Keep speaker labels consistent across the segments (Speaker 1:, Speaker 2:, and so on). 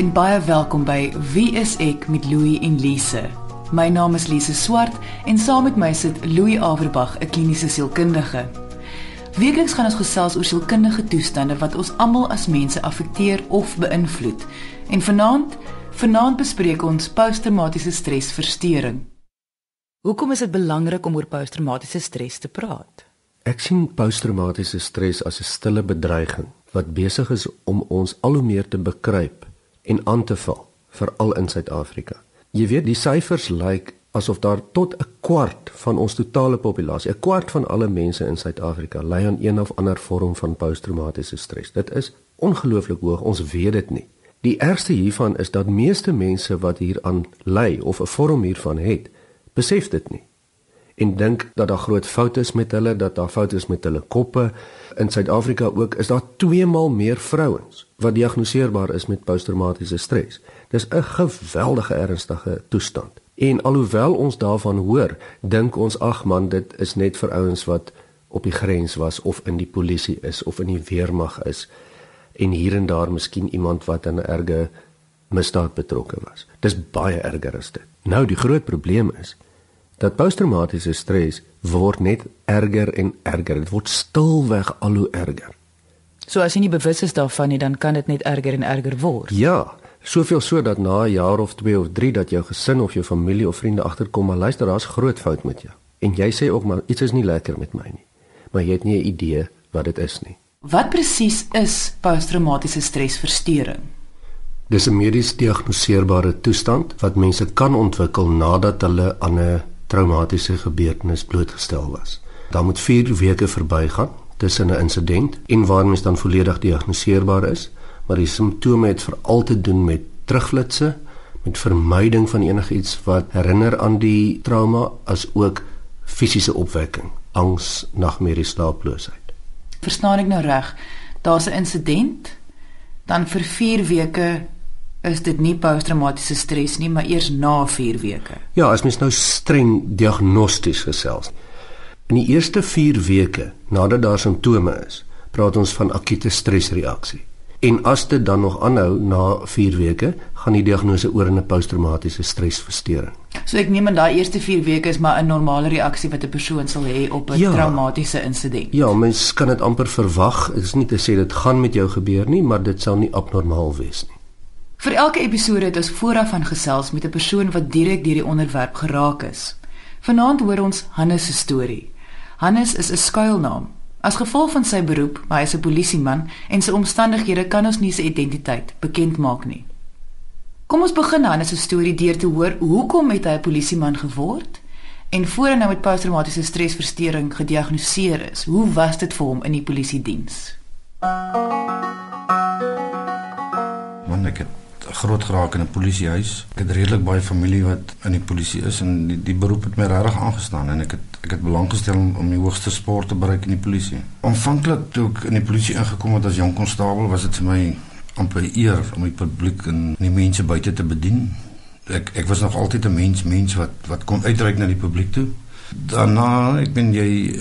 Speaker 1: En baie welkom by Wie is ek met Louie en Lise. My naam is Lise Swart en saam met my sit Louie Averbag, 'n kliniese sielkundige. Weekliks gaan ons gesels oor sielkundige toestande wat ons almal as mense affekteer of beïnvloed. En vanaand, vanaand bespreek ons posttraumatiese stresversteuring. Hoekom is dit belangrik om oor posttraumatiese stres te praat?
Speaker 2: Ek sien posttraumatiese stres as 'n stille bedreiging wat besig is om ons al hoe meer te bekruip en aan te val, veral in Suid-Afrika. Jy weet, die syfers lyk asof daar tot 'n kwart van ons totale populasie, 'n kwart van alle mense in Suid-Afrika ly aan een of ander vorm van posttraumatiese stres. Dit is ongelooflik hoog, ons weet dit nie. Die ergste hiervan is dat meeste mense wat hieraan ly of 'n vorm hiervan het, besef dit nie en dink dat daar groot foute is met hulle, dat daar foute is met hulle koppe. In Suid-Afrika ook is daar 2 maal meer vrouens wat diagnoseerbaar is met posttraumatiese stres. Dis 'n geweldige ernstige toestand. En alhoewel ons daarvan hoor, dink ons ag man, dit is net vir ouens wat op die grens was of in die polisie is of in die weermag is en hier en daar miskien iemand wat in 'n erge misdaad betrokke was. Dis baie erger as dit. Nou die groot probleem is dat posttraumatiese stres word net erger en erger. Dit word stilweg al hoe erger.
Speaker 1: So as jy nie bewus is daarvan nie, dan kan dit net erger en erger word.
Speaker 2: Ja, soveel so dat na 'n jaar of 2 of 3 dat jou gesin of jou familie of vriende agterkom, maar luister, daar's groot fout met jou. En jy sê ook maar iets is nie lekker met my nie. Maar jy het nie 'n idee wat dit is nie.
Speaker 1: Wat presies is posttraumatiese stresversteuring?
Speaker 2: Dis 'n medies diagnoseerbare toestand wat mense kan ontwikkel nadat hulle aan 'n traumatiese gebeurtenis blootgestel was. Dan moet 4 weke verbygaan tussen 'n insident en waar mens dan volledig diagnoseerbaar is, maar die simptome het veral te doen met terugflitsse, met vermyding van enigiets wat herinner aan die trauma as ook fisiese opwekking, angs, nagmerrie, slaaploosheid.
Speaker 1: Verstaan ek nou reg? Daar's 'n insident, dan vir 4 weke is dit nie posttraumatiese stres nie, maar eers na 4 weke.
Speaker 2: Ja, as mens nou streng diagnosties gesels. In die eerste 4 weke nadat daar simptome is, praat ons van akute stresreaksie. En as dit dan nog aanhou na 4 weke, gaan die diagnose oor in 'n posttraumatiese stresversteuring.
Speaker 1: So ek neem aan daai eerste 4 weke is maar 'n normale reaksie wat 'n persoon sal hê op 'n ja, traumatiese insident.
Speaker 2: Ja, mens kan dit amper verwag. Dit is nie te sê dit gaan met jou gebeur nie, maar dit sal nie abnormaal wees nie.
Speaker 1: Vir elke episode het ons vooraf van gesels met 'n persoon wat direk deur die onderwerp geraak is. Vanaand hoor ons Hannes se storie. Hannes is 'n skuilnaam. As gevolg van sy beroep, maar hy is 'n polisieman en sy omstandighede kan ons nie sy identiteit bekend maak nie. Kom ons begin Hannes se storie deur te hoor hoekom het hy 'n polisieman geword en voor hy nou met posttraumatiese stresversteuring gediagnoseer is. Hoe was dit vir hom in die polisie diens?
Speaker 3: Want ek het groot geraak in 'n polisiehuis. Ek het redelik baie familie wat in die polisie is en die, die beroep het my regtig aangestaan en ek het ek het belang gestel om, om die hoogste spoor te bereik in die polisie. Aanvanklik toe ek in die polisie ingekom het as jong konstabel, was dit vir my amper eer om die publiek en die mense buite te bedien. Ek ek was nog altyd 'n mens, mens wat wat kon uitreik na die publiek toe. Daarna, ek ben jy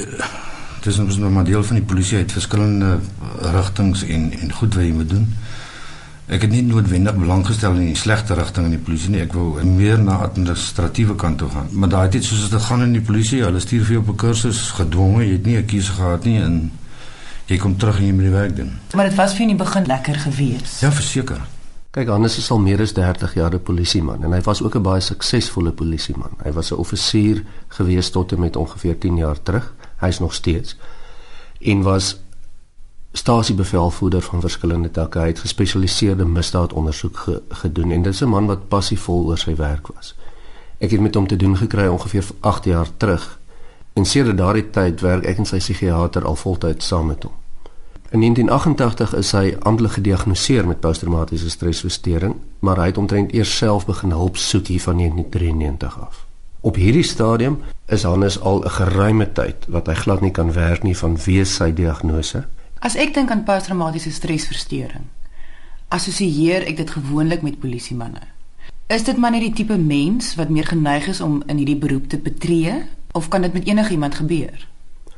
Speaker 3: dis nou maar deel van die polisie het verskillende rigtings en en goed wat jy moet doen. Ek het nie noodwendig belang gestel in die slegte rigting in die polisie nie. Ek wou meer na administratiewe kant toe gaan. Maar daai tyd soos dit gaan in die polisie, hulle stuur vir jou op 'n kursus gedwonge. Jy het nie 'n keuse gehad nie en jy kom terug en jy moet die werk doen.
Speaker 1: Maar dit was vir in die begin lekker gewees.
Speaker 3: Ja, verseker.
Speaker 2: Kyk, Hannes is al meer as 30 jaar 'n polisieman en hy was ook 'n baie suksesvolle polisieman. Hy was 'n offisier gewees tot en met ongeveer 10 jaar terug. Hy is nog steeds en was stasiebevelvoerder van verskillende takke. Hy het gespesialiseerde misdaadondersoek ge, gedoen en dit is 'n man wat passievol oor sy werk was. Ek het met hom te doen gekry ongeveer 8 jaar terug. En sedert daardie tyd werk ek en sy psigiater al voltyd saam met hom. In 1988 is hy amptelik gediagnoseer met posttraumatiese stresversteuring, maar hy het omtrent eers self begin hulp soek hier van 1993 af. Op hierdie stadium is Hannes al 'n geruime tyd wat hy glad nie kan werk nie vanweë sy diagnose.
Speaker 1: As ek dink aan posttraumatiese stresversteuring, assosieer ek dit gewoonlik met polisiemanne. Is dit maar net die tipe mens wat meer geneig is om in hierdie beroep te betree of kan dit met enigiemand gebeur?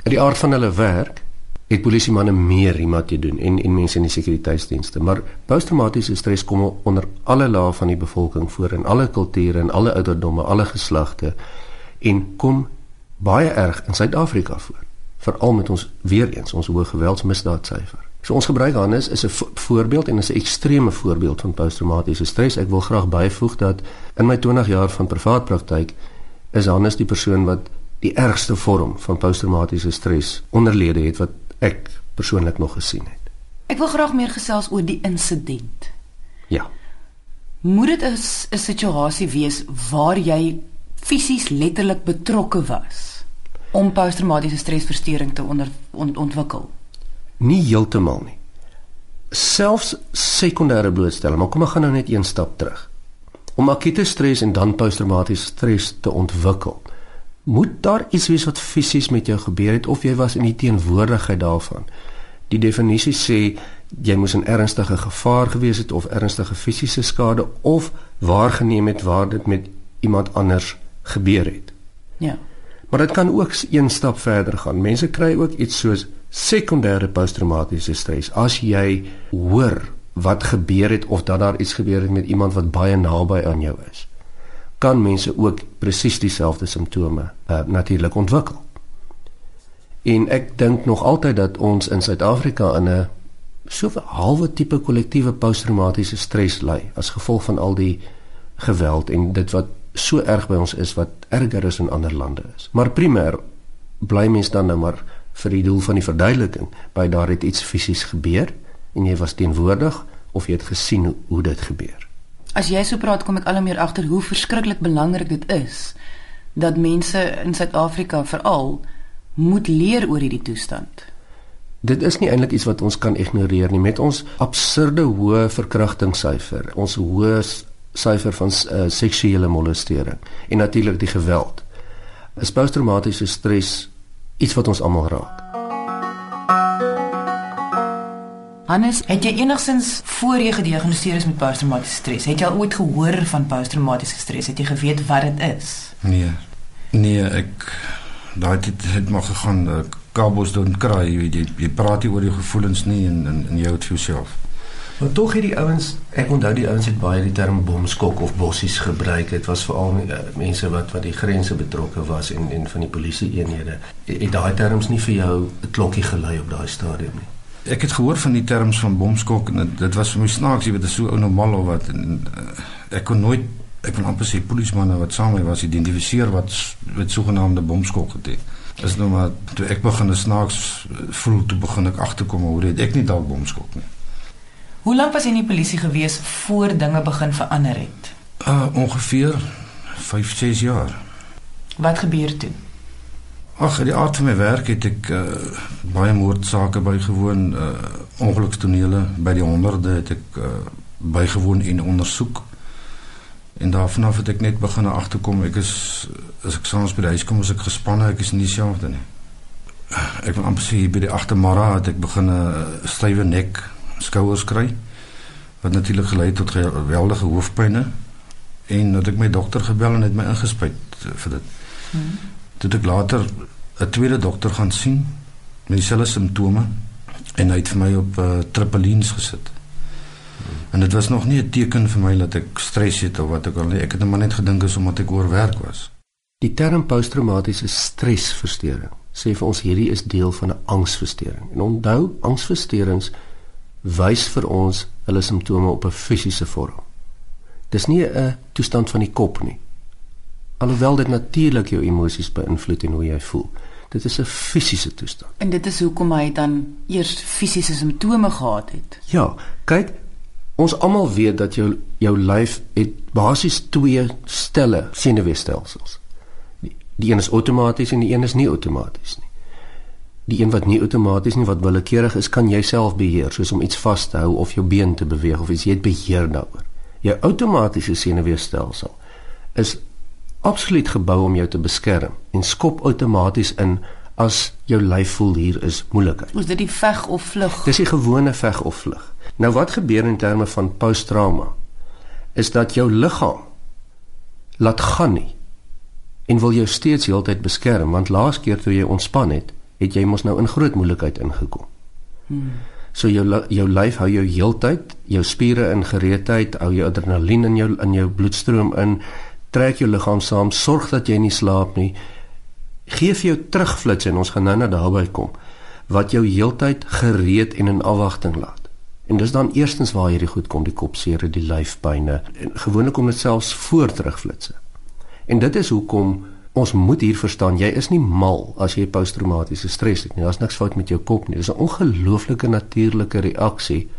Speaker 2: In die aard van hulle werk het polisie manne meer hiermee te doen en en mense in die sekuriteitsdienste. Maar posttraumatiese stres kom onder alle lae van die bevolking voor in alle kulture en alle ouderdomme, alle geslagte en kom baie erg in Suid-Afrika voor. Veral met ons weer eens ons hoë geweldsmisdaadsyfer. So ons gebruik Hannes is 'n voorbeeld en is 'n ekstreme voorbeeld van posttraumatiese stres. Ek wil graag byvoeg dat in my 20 jaar van privaat praktyk is Hannes die persoon wat die ergste vorm van posttraumatiese stres onderlede het wat ek persoonlik nog gesien het.
Speaker 1: Ek wil graag meer gesels oor die insident.
Speaker 2: Ja.
Speaker 1: Moet dit 'n situasie wees waar jy fisies letterlik betrokke was om posttraumatiese stresversteuring te onder, ont, ontwikkel?
Speaker 2: Nie heeltemal nie. Selfs sekondêre blootstelling, maar kom ek gaan nou net een stap terug. Om akute stres en dan posttraumatiese stres te ontwikkel, moet daar iets wees wat fisies met jou gebeur het of jy was in die teenwoordigheid daarvan. Die definisie sê jy moes in ernstige gevaar gewees het of ernstige fisiese skade of waargeneem het waar dit met iemand anders gebeur het.
Speaker 1: Ja.
Speaker 2: Maar dit kan ook een stap verder gaan. Mense kry ook iets soos sekondêre posttraumatiese stres as jy hoor wat gebeur het of dat daar iets gebeur het met iemand wat baie naby aan jou is kan mense ook presies dieselfde simptome uh, natuurlik ontwikkel. En ek dink nog altyd dat ons in Suid-Afrika in 'n so 'n halwe tipe kollektiewe posttraumatiese stres ly as gevolg van al die geweld en dit wat so erg by ons is wat erger is in ander lande is. Maar primêr bly mens dan nou maar vir die doel van die verduideliking by daar het iets fisies gebeur en jy was teenwoordig of jy het gesien hoe, hoe dit gebeur.
Speaker 1: As jy so praat kom ek al meer agter hoe verskriklik belangrik dit is dat mense in Suid-Afrika veral moet leer oor hierdie toestand.
Speaker 2: Dit is nie eintlik iets wat ons kan ignoreer nie met ons absurde hoë verkrachtingssyfer, ons hoë syfer van uh, seksuele molestering en natuurlik die geweld. 'n Posttraumatiese stres iets wat ons almal raak.
Speaker 1: Hannes, het jy enigsins voor jy gediagnoseer is met posttraumatiese stres, het jy al ooit gehoor van posttraumatiese stres? Het jy geweet wat dit is?
Speaker 3: Nee. Nee, ek daai het het maar gegaan kabels doen kry, jy weet jy, jy praat nie oor jou gevoelens nie en en, en jy het vir jouself.
Speaker 2: Maar tog het die ouens, ek onthou die ouens het baie die term bomskok of bossies gebruik. Dit was veral uh, mense wat wat die grense betrokke was en en van die polisie eenhede. Het daai terms nie vir jou 'n klokkie gelei op daai stadium nie?
Speaker 3: Ek het gehoor van die terms van bomskok en dit was vir my snaaks, jy weet, dit is so ou normaal of wat en, uh, ek kon nooit ek kon amper sê polismanne wat saam met was identifiseer wat met sogenaamde bomskok het. Dis nou maar toe ek begin snaaks voel toe begin ek agterkom hoe dit ek nie dalk bomskok nie.
Speaker 1: Hoe lank was jy in die polisie gewees voor dinge begin verander het?
Speaker 3: Uh ongeveer 5, 6 jaar.
Speaker 1: Wat gebeur toe?
Speaker 3: Ag, die aard van my werk het ek uh, baie moordsake bygewoon, uh, ongelukstonele by die honderde het ek uh, bygewoon en ondersoek. En daarvan af het ek net begin agterkom ek is as ek soms by die huis kom as ek gespanne, ek is nie dieselfde nie. Ek wil amper sê by die agtermara het ek begin 'n uh, stywe nek, skouers kry wat natuurlik gelei tot geweldige hoofpynne en dat ek my dokter gebel en het my ingespuit vir dit. Hmm. Toe ek later 'n tweede dokter gaan sien met dieselfde simptome en hy het vir my op uh, tripalines gesit. En dit was nog nie 'n teken vir my dat ek stres het of wat ook al nie. Ek het net maar net gedink is omdat ek oorwerk was.
Speaker 2: Die term posttraumatiese stresversteuring sê vir ons hierdie is deel van 'n angsversteuring. En onthou, angsversteurings wys vir ons hulle simptome op 'n fisiese vorm. Dis nie 'n toestand van die kop nie. Alhoewel dit natuurlik jou emosies beïnvloed en hoe jy voel. Dit is 'n fisiese toestand.
Speaker 1: En dit is hoekom hy dan eers fisiese simptome gehad het.
Speaker 2: Ja, kyk, ons almal weet dat jou jou lyf het basies twee stelle senuweestelsels. Die, die een is outomaties en die een is nie outomaties nie. Die een wat nie outomaties nie wat willekeurig is, kan jy self beheer, soos om iets vas te hou of jou been te beweeg of iets jy het beheer daaroor. Jou outomatiese senuweestelsel is absoluut gebou om jou te beskerm en skop outomaties in as jou lyf voel hier is moeilikheid.
Speaker 1: Is dit die veg of vlug?
Speaker 2: Dis die gewone veg of vlug. Nou wat gebeur in terme van posttrauma is dat jou liggaam laat gaan nie en wil jou steeds heeltyd beskerm want laas keer toe jy ontspan het, het jy mos nou in groot moeilikheid ingekom. Hmm. So jou jou lyf hou jou heeltyd, jou spiere in gereedheid, hou jou adrenalien in jou in jou bloedstroom in, trek jou liggaam saam, sorg dat jy nie slaap nie. Geef jou terugflits en ons gaan nou na daarby kom wat jou heeltyd gereed en in afwagting laat. En dis dan eerstens waar hierdie goed kom, die kopseer, die lyfpynne. Gewoonlik kom dit selfs voor terugflitsse. En dit is hoekom ons moet hier verstaan, jy is nie mal as jy posttraumatiese stres het nie. Daar's niks fout met jou kop nie. Dis 'n ongelooflike natuurlike reaksie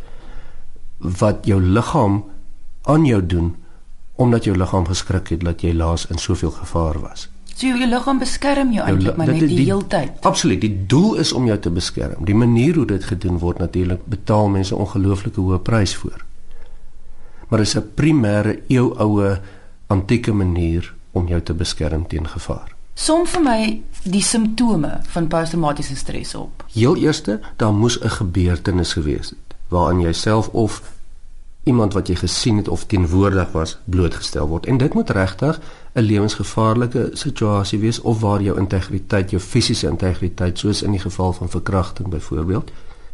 Speaker 2: wat jou liggaam aan jou doen omdat jou liggaam geskrik het dat jy laas in soveel gevaar was.
Speaker 1: So jou liggaam beskerm jou eintlik maar net die, die hele tyd.
Speaker 2: Absoluut. Die doel is om jou te beskerm. Die manier hoe dit gedoen word natuurlik betaal mense ongelooflike hoë prys vir. Maar dit is 'n primêre eeuoue antieke manier om jou te beskerm teen gevaar.
Speaker 1: Som vir my die simptome van posttraumatiese stres op.
Speaker 2: Heel eerste, daar moes 'n gebeurtenis gewees het waaraan jy self of iemand wat jy gesien het of teenwoordig was blootgestel word. En dit moet regtig 'n lewensgevaarlike situasie wees of waar jou integriteit, jou fisiese integriteit, soos in die geval van verkrachting byvoorbeeld,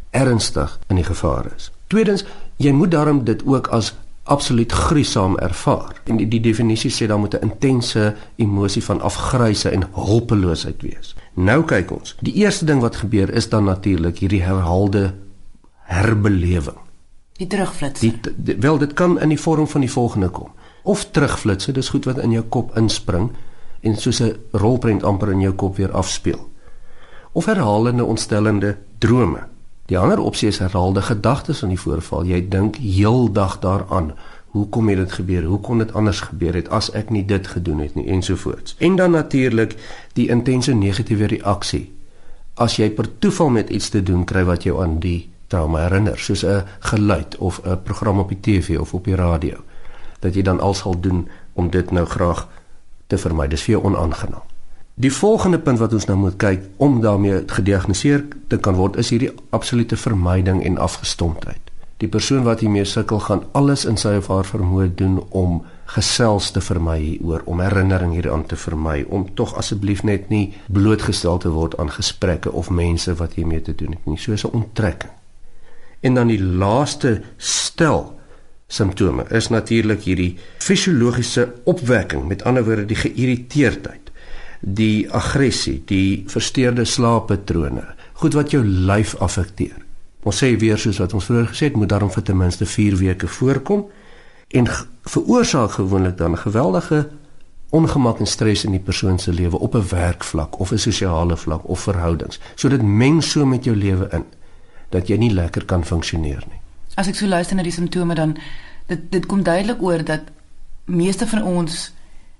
Speaker 2: ernstig in die gevaar is. Tweedens, jy moet daarom dit ook as absoluut gruisam ervaar. En die, die definisie sê daar moet 'n intense emosie van afgryse en hulpeloosheid wees. Nou kyk ons. Die eerste ding wat gebeur is dan natuurlik hierdie herhaalde herbelewing.
Speaker 1: Die terugflits. Die,
Speaker 2: die wel dit kan in die vorm van die volgende kom. Of terugflitsse, dis goed wat in jou kop inspring en soos 'n rolprent amper in jou kop weer afspeel. Of herhalende ontstellende drome. Die ander opsie is herhaalde gedagtes aan die voorval. Jy dink heeldag daaraan. Hoe kom dit gebeur? Hoe kon dit anders gebeur het as ek nie dit gedoen het nie ensovoorts. En dan natuurlik die intense negatiewe reaksie. As jy per toeval met iets te doen kry wat jou aan die trauma herinner, soos 'n geluid of 'n program op die TV of op die radio, dat jy dan al sal doen om dit nou graag te vermy. Dis vir jou onaangenaam. Die volgende punt wat ons nou moet kyk om daarmee gediagnoseer te kan word is hierdie absolute vermyding en afgestomptheid. Die persoon wat hiermee sukkel gaan alles in sy of haar vermoë doen om gesels te vermy hieroor, om herinnering hieraan te vermy, om tog asseblief net nie blootgestel te word aan gesprekke of mense wat hiermee te doen het nie, soos 'n onttrekking. En dan die laaste stel simptome is natuurlik hierdie fisiologiese opwekking, met ander woorde die geïrriteerdheid die aggressie, die versteurde slaappatrone, goed wat jou lyf affekteer. Ons sê weer soos wat ons vroeër gesê het, moet daarom vir ten minste 4 weke voorkom en veroorsaak gewoonlik dan geweldige ongemak en stres in die persoon se lewe op 'n werkvlak of 'n sosiale vlak of verhoudings. So dit meng so met jou lewe in dat jy nie lekker kan funksioneer nie.
Speaker 1: As ek so luister na die simptome dan dit dit kom duidelik oor dat meeste van ons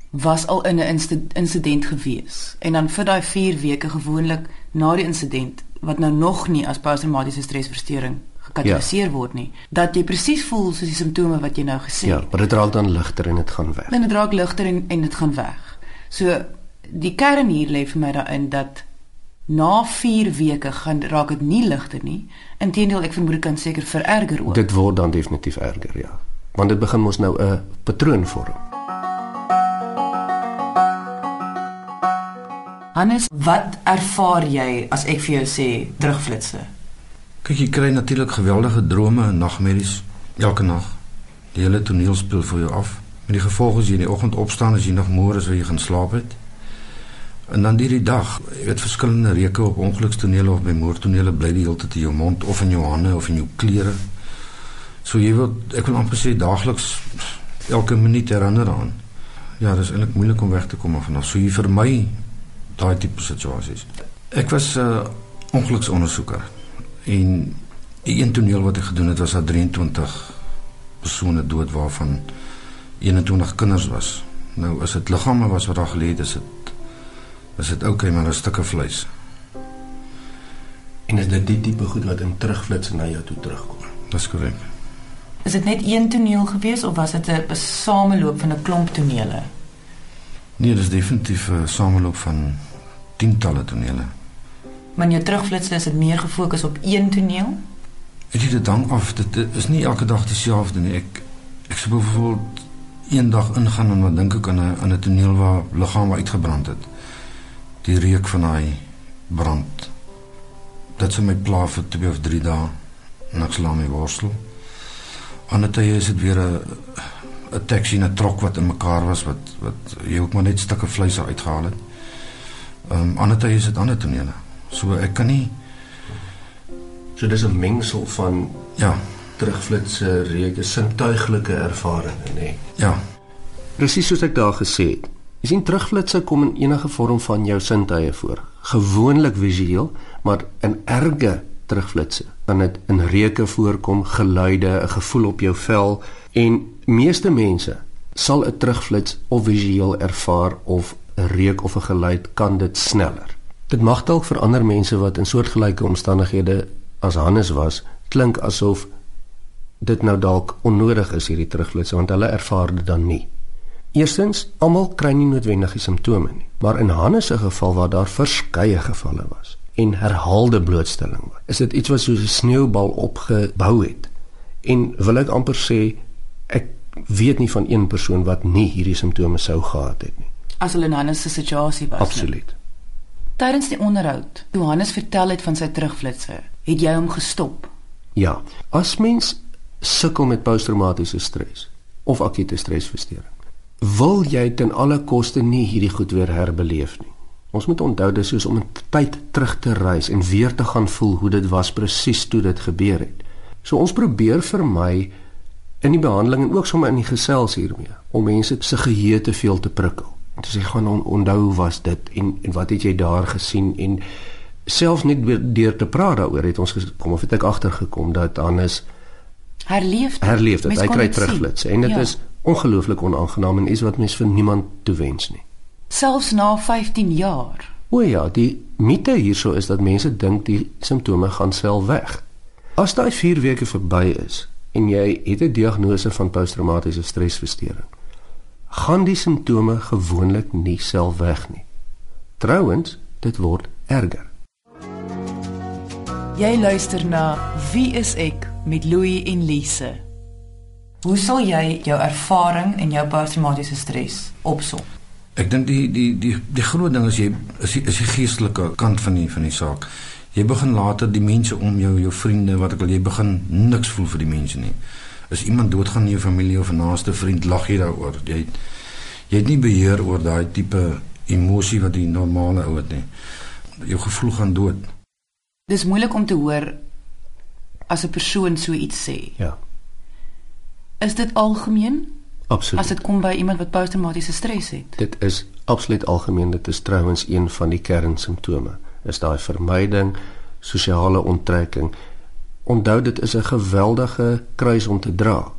Speaker 1: was al in 'n insident gewees en dan vir daai 4 weke gewoonlik na die insident wat nou nog nie as posttraumatiese stresversteuring gekategoriseer ja. word nie dat jy presies voel soos die simptome wat jy nou gesê
Speaker 2: het. Ja, maar dit raak dan ligter en dit gaan weg.
Speaker 1: En dit raak ligter en en dit gaan weg. So die kern hier lê vir my daarin dat na 4 weke gaan raak dit nie ligter nie. Inteendeel ek vermoed dit kan seker vererger ook.
Speaker 2: Dit word dan definitief erger, ja. Want dit begin mos nou 'n patroon vorm.
Speaker 1: Hannes, wat ervaar jy as ek vir jou sê terugflitsse?
Speaker 3: Kyk, jy kry natuurlik geweldige drome en nagmerries elke nag. Die hele toneel speel vir jou af. Met die gevolg as jy in die oggend opstaan as jy nog môre as jy gaan slaap het. En dan hierdie dag, jy weet verskillende reuke op ongelukstonele of by moordtonele bly die hele tyd in jou mond of in jou hande of in jou klere. So jy wil ek wil amper sê daagliks elke minuut herinner aan. Ja, dit is eintlik moeilik om weg te kom van. So jy vermy daai tipe situasies. Ek was 'n uh, ongeluksondersoeker en die een toneel wat ek gedoen het was dat 23 persone dood waarvan 21 kinders was. Nou as dit liggame was wat daar gelê het, is dit is dit okay maar 'n stukke vleis.
Speaker 2: En is dit die tipe goed wat in terugflits na jou toe terugkom?
Speaker 3: Dis korrek.
Speaker 1: Is dit net een toneel gewees of was dit 'n sameloop van 'n klomp tonele?
Speaker 3: Nee, dis definitief 'n sameloop van tientalle tonele.
Speaker 1: Maar in jou terugflitsse is dit meer gefokus op een toneel?
Speaker 3: Ek het dit dan af dit is nie elke dag dieselfde nie. Ek ek sou byvoorbeeld een dag ingaan en wat dink ek aan 'n aan 'n toneel waar liggame uitgebrand het. Die reuk van daai brand dit sou my pla vir 2 of 3 dae en ek slaam my worstel. Ander tye is dit weer 'n 'n taxi en 'n trok wat in mekaar was wat wat jy ook maar net stukke vleis uitgehaal het. Ehm um, ander tye is dit ander tonele. So ek kan nie
Speaker 2: So dis 'n mengsel van
Speaker 3: ja,
Speaker 2: terugflitse reuke sintuiglike ervarings, nê. Nee.
Speaker 3: ja,
Speaker 2: Presies soos ek daar gesê het. Jy sien terugflitse kom in enige vorm van jou sintuie voor. Gewoonlik visueel, maar in erge terugflitse kan dit in reuke voorkom, geluide, 'n gevoel op jou vel en meeste mense sal 'n terugflits of visueel ervaar of 'n reuk of 'n geluid kan dit sneller. Dit mag dalk vir ander mense wat in soortgelyke omstandighede as Hannes was, klink asof dit nou dalk onnodig is hierdie terugflits want hulle ervaar dit dan nie. Eerstens, almal kry nie noodwendig die simptome nie, maar in Hannes se geval waar daar verskeie gevalle was en herhaalde blootstelling was, is dit iets wat soos 'n sneeubal opgebou het. En wil ek amper sê ek weet nie van een persoon wat nie hierdie simptome sou gehad het nie.
Speaker 1: As hulle in Hannes se situasie was. nie.
Speaker 2: Absoluut.
Speaker 1: Tydens die onderhoud, toe Hannes vertel het van sy terugflitsse, het jy hom gestop.
Speaker 2: Ja, as mens sukkel met posttraumatiese stres of akute stresversteuring, wil jy ten alle koste nie hierdie goed weer herbeleef nie. Ons moet onthou dis soos om in tyd terug te reis en weer te gaan voel hoe dit was presies toe dit gebeur het. So ons probeer vermy in die behandeling en ook sommer in die gesels hiermee om mense se geheue te veel te prikkel. En te sê gaan on, onthou hoe was dit en en wat het jy daar gesien en selfs net deur te praat daaroor het ons gekom of het ek agtergekom dat Hannes
Speaker 1: Herleef dit.
Speaker 2: herleef dit.
Speaker 1: Mens
Speaker 2: Hy kry terugflitsse en dit
Speaker 1: Ja.
Speaker 2: is ongelooflik onaangenaam en iets wat mens vir niemand toewens nie.
Speaker 1: selfs na 15 jaar.
Speaker 2: O ja, die mite hierso is dat mense dink die simptome gaan self weg. As daai 4 weke verby is en jy het 'n diagnose van posttraumatiese stresversteuring, gaan die simptome gewoonlik nie self weg nie. Trouwens, dit word erger.
Speaker 1: Jy luister na Wie is ek met Louie en Lise. Hoe sal jy jou ervaring en jou posttraumatiese stres opsom?
Speaker 3: Ek dink die die die die groot ding is jy is die, is die geestelike kant van die van die saak. Jy begin later die mense om jou, jou vriende, wat ek wil jy begin niks voel vir die mense nie. As iemand doodgaan in jou familie of 'n naaste vriend, lag jy daaroor. Jy jy het nie beheer oor daai tipe emosie wat die normale ou het nie. Jou gevoel gaan dood.
Speaker 1: Dis moeilik om te hoor as 'n persoon so iets sê.
Speaker 2: Ja,
Speaker 1: Is dit algemeen
Speaker 2: absoluut.
Speaker 1: as dit kom by iemand wat posttraumatiese stres het?
Speaker 2: Dit is absoluut algemeen. Dit is trouwens een van die kernsimptome. Is daai vermyding, sosiale onttrekking. Onthou dit is 'n geweldige kruis om te dra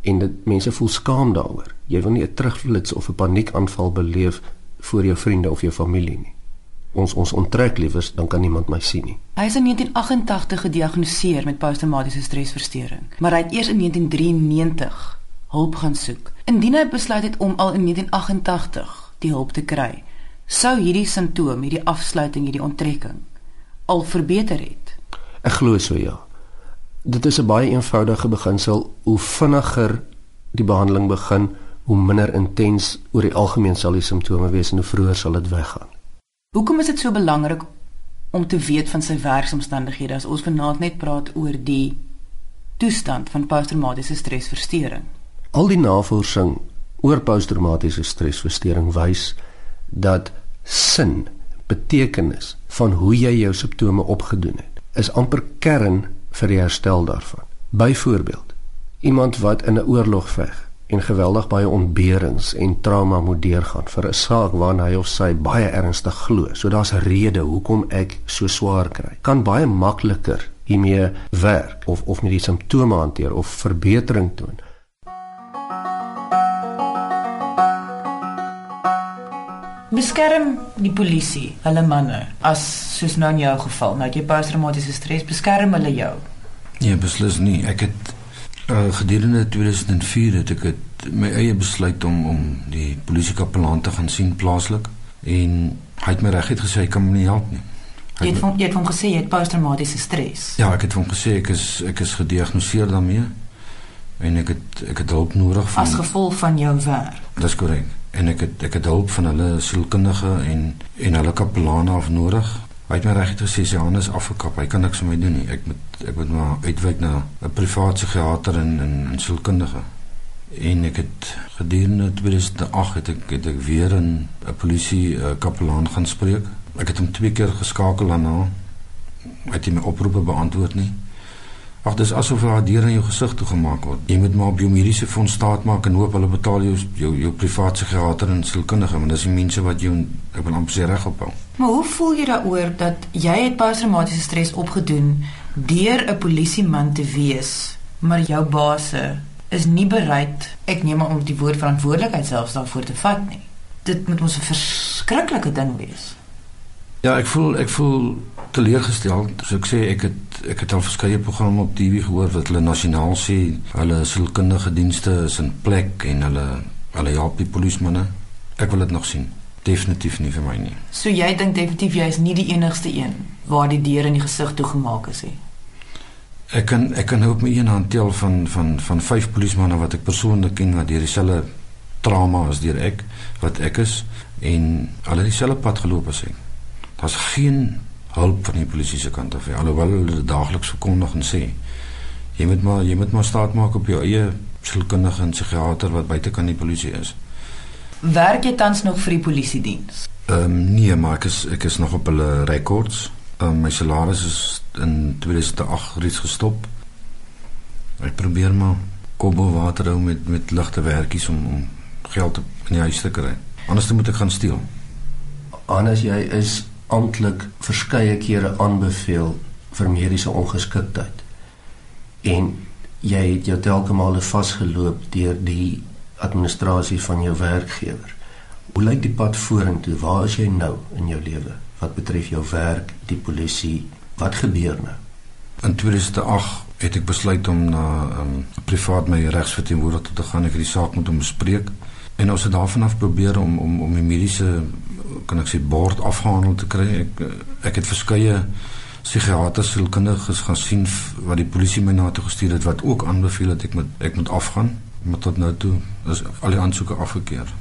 Speaker 2: en dit mense voel skaam daaroor. Jy wil nie 'n terugflits of 'n paniekaanval beleef voor jou vriende of jou familie nie. Ons ons onttrek liewers dan kan niemand my sien nie.
Speaker 1: Hy is in 1988 gediagnoseer met posttraumatiese stresversteuring, maar hy het eers in 1993 hulp gaan soek. Indien hy besluit het om al in 1988 die hulp te kry, sou hierdie simptoom, hierdie afsluiting, hierdie onttrekking al verbeter het.
Speaker 2: Ek glo so ja. Dit is 'n baie eenvoudige beginsel. Hoe vinniger die behandeling begin, hoe minder intens oor die algemeen sal die simptome wees en hoe vroeër sal dit weggaan.
Speaker 1: Hoekom is dit so belangrik om te weet van sy werksomstandighede as ons vanaand net praat oor die toestand van posttraumatiese stresversteuring?
Speaker 2: Al die navorsing oor posttraumatiese stresversteuring wys dat sin, betekenis van hoe jy jou simptome opgedoen het, is amper kern vir die herstel daarvan. Byvoorbeeld, iemand wat in 'n oorlog veg en geweldig baie ontberings en trauma moet deurgaan vir 'n saak waarna hy of sy baie ernstig glo. So daar's 'n rede hoekom ek so swaar kry. Kan baie makliker hiermee werk of of met die simptome hanteer of verbetering toon
Speaker 1: Beskerm die polisie hulle manne as soos nou in jou geval, nou jy posttraumatiese stres, beskerm hulle jou.
Speaker 3: Nee, beslis nie. Ek het uh, gedurende 2004 het ek het my eie besluit om om die polisiekapelaan te gaan sien plaaslik en hy het my reguit gesê hy kan my nie help nie.
Speaker 1: Jy
Speaker 3: Hy
Speaker 1: het
Speaker 3: het
Speaker 1: van jy het hom gesê jy het posttraumatiese stres.
Speaker 3: ja, ek het hom gesê ek is ek is gediagnoseer daarmee en ek het ek het hulp nodig van
Speaker 1: As gevolg van jou werk.
Speaker 3: Dis korrek. En ek het ek het hulp van hulle sielkundige en en hulle kapelaan af nodig Hy het my reg gesê sy hande is afgekap. Hy kan niks vir my doen nie. Ek moet ek moet maar uitwyk na 'n privaat psigiater en en sielkundige. En ek het gedurende 2008 het ek het ek weer 'n polisie uh, kapelaan gaan spreek. Ek het hom twee keer geskakel daarna. Hy het nie my oproepe beantwoord nie. Ag dis asof daar deur in jou gesig toe gemaak word. Jy moet maar op jou mediese fonds staat maak en hoop hulle betaal jou jou, jou private psigiater en sielkundige, want dis die mense wat jou ek wil amper sê reg ophou.
Speaker 1: Maar hoe voel jy daaroor dat jy het posttraumatiese stres opgedoen deur 'n polisieman te wees, maar jou baase is nie bereid, ek neem maar om die woord verantwoordelikheid selfs daarvoor te vat nie. Dit moet mos 'n verskriklike ding wees.
Speaker 3: Ja, ek voel ek voel teleurgestel. So ek sê ek het ek het al verskeie programme op TV gehoor wat hulle nasionaal sê hulle sielkundige dienste is in plek en hulle hulle help die polismanne. Ek wil dit nog sien. Definitief nie vir my nie.
Speaker 1: So jy dink definitief jy is nie die enigste een waar die deur in die gesig toegemaak is nie.
Speaker 3: Ek kan ek kan nou op my een hand tel van van van vyf polismanne wat ek persoonlik ken wat deur dieselfde trauma as deur ek wat ek is en hulle dieselfde pad geloop as ek. Daar's geen hulp van die polisie se kant af nie. Alhoewel hulle dit daagliks verkondig en sê jy moet maar jy moet maar staat maak op jou eie sielkundige en psigiater wat buite kan die polisie is.
Speaker 1: Werk jy tans nog vir die polisie diens?
Speaker 3: Ehm um, nee, maar ek is ek is nog op hulle rekords. Um, my salaris is in 2008 reeds gestop. Ek probeer maar kobo water hou met met ligte werkies om om geld in die huis te kry. Anders moet ek gaan steel.
Speaker 2: Anders jy is amptelik verskeie kere aanbeveel vir mediese ongeskiktheid. En jy het jou telke male vasgeloop deur die administrasie van jou werkgewer. Hoe lyk die pad vorentoe? Waar is jy nou in jou lewe? wat betref jou werk, die polisie, wat gebeur nou?
Speaker 3: In 2008 het ek besluit om na 'n um, privaat my regsverteenwoordiger te gaan. Ek het die saak met hom bespreek en ons het daarvan af probeer om om om die mediese kan ek sê bord afgehandel te kry. Ek ek het verskeie psigiaters, sielkundiges gaan sien wat die polisie my na toe gestuur het wat ook aanbeveel het ek moet ek moet afgaan. Maar tot nou toe is al die aansoeke afgekeur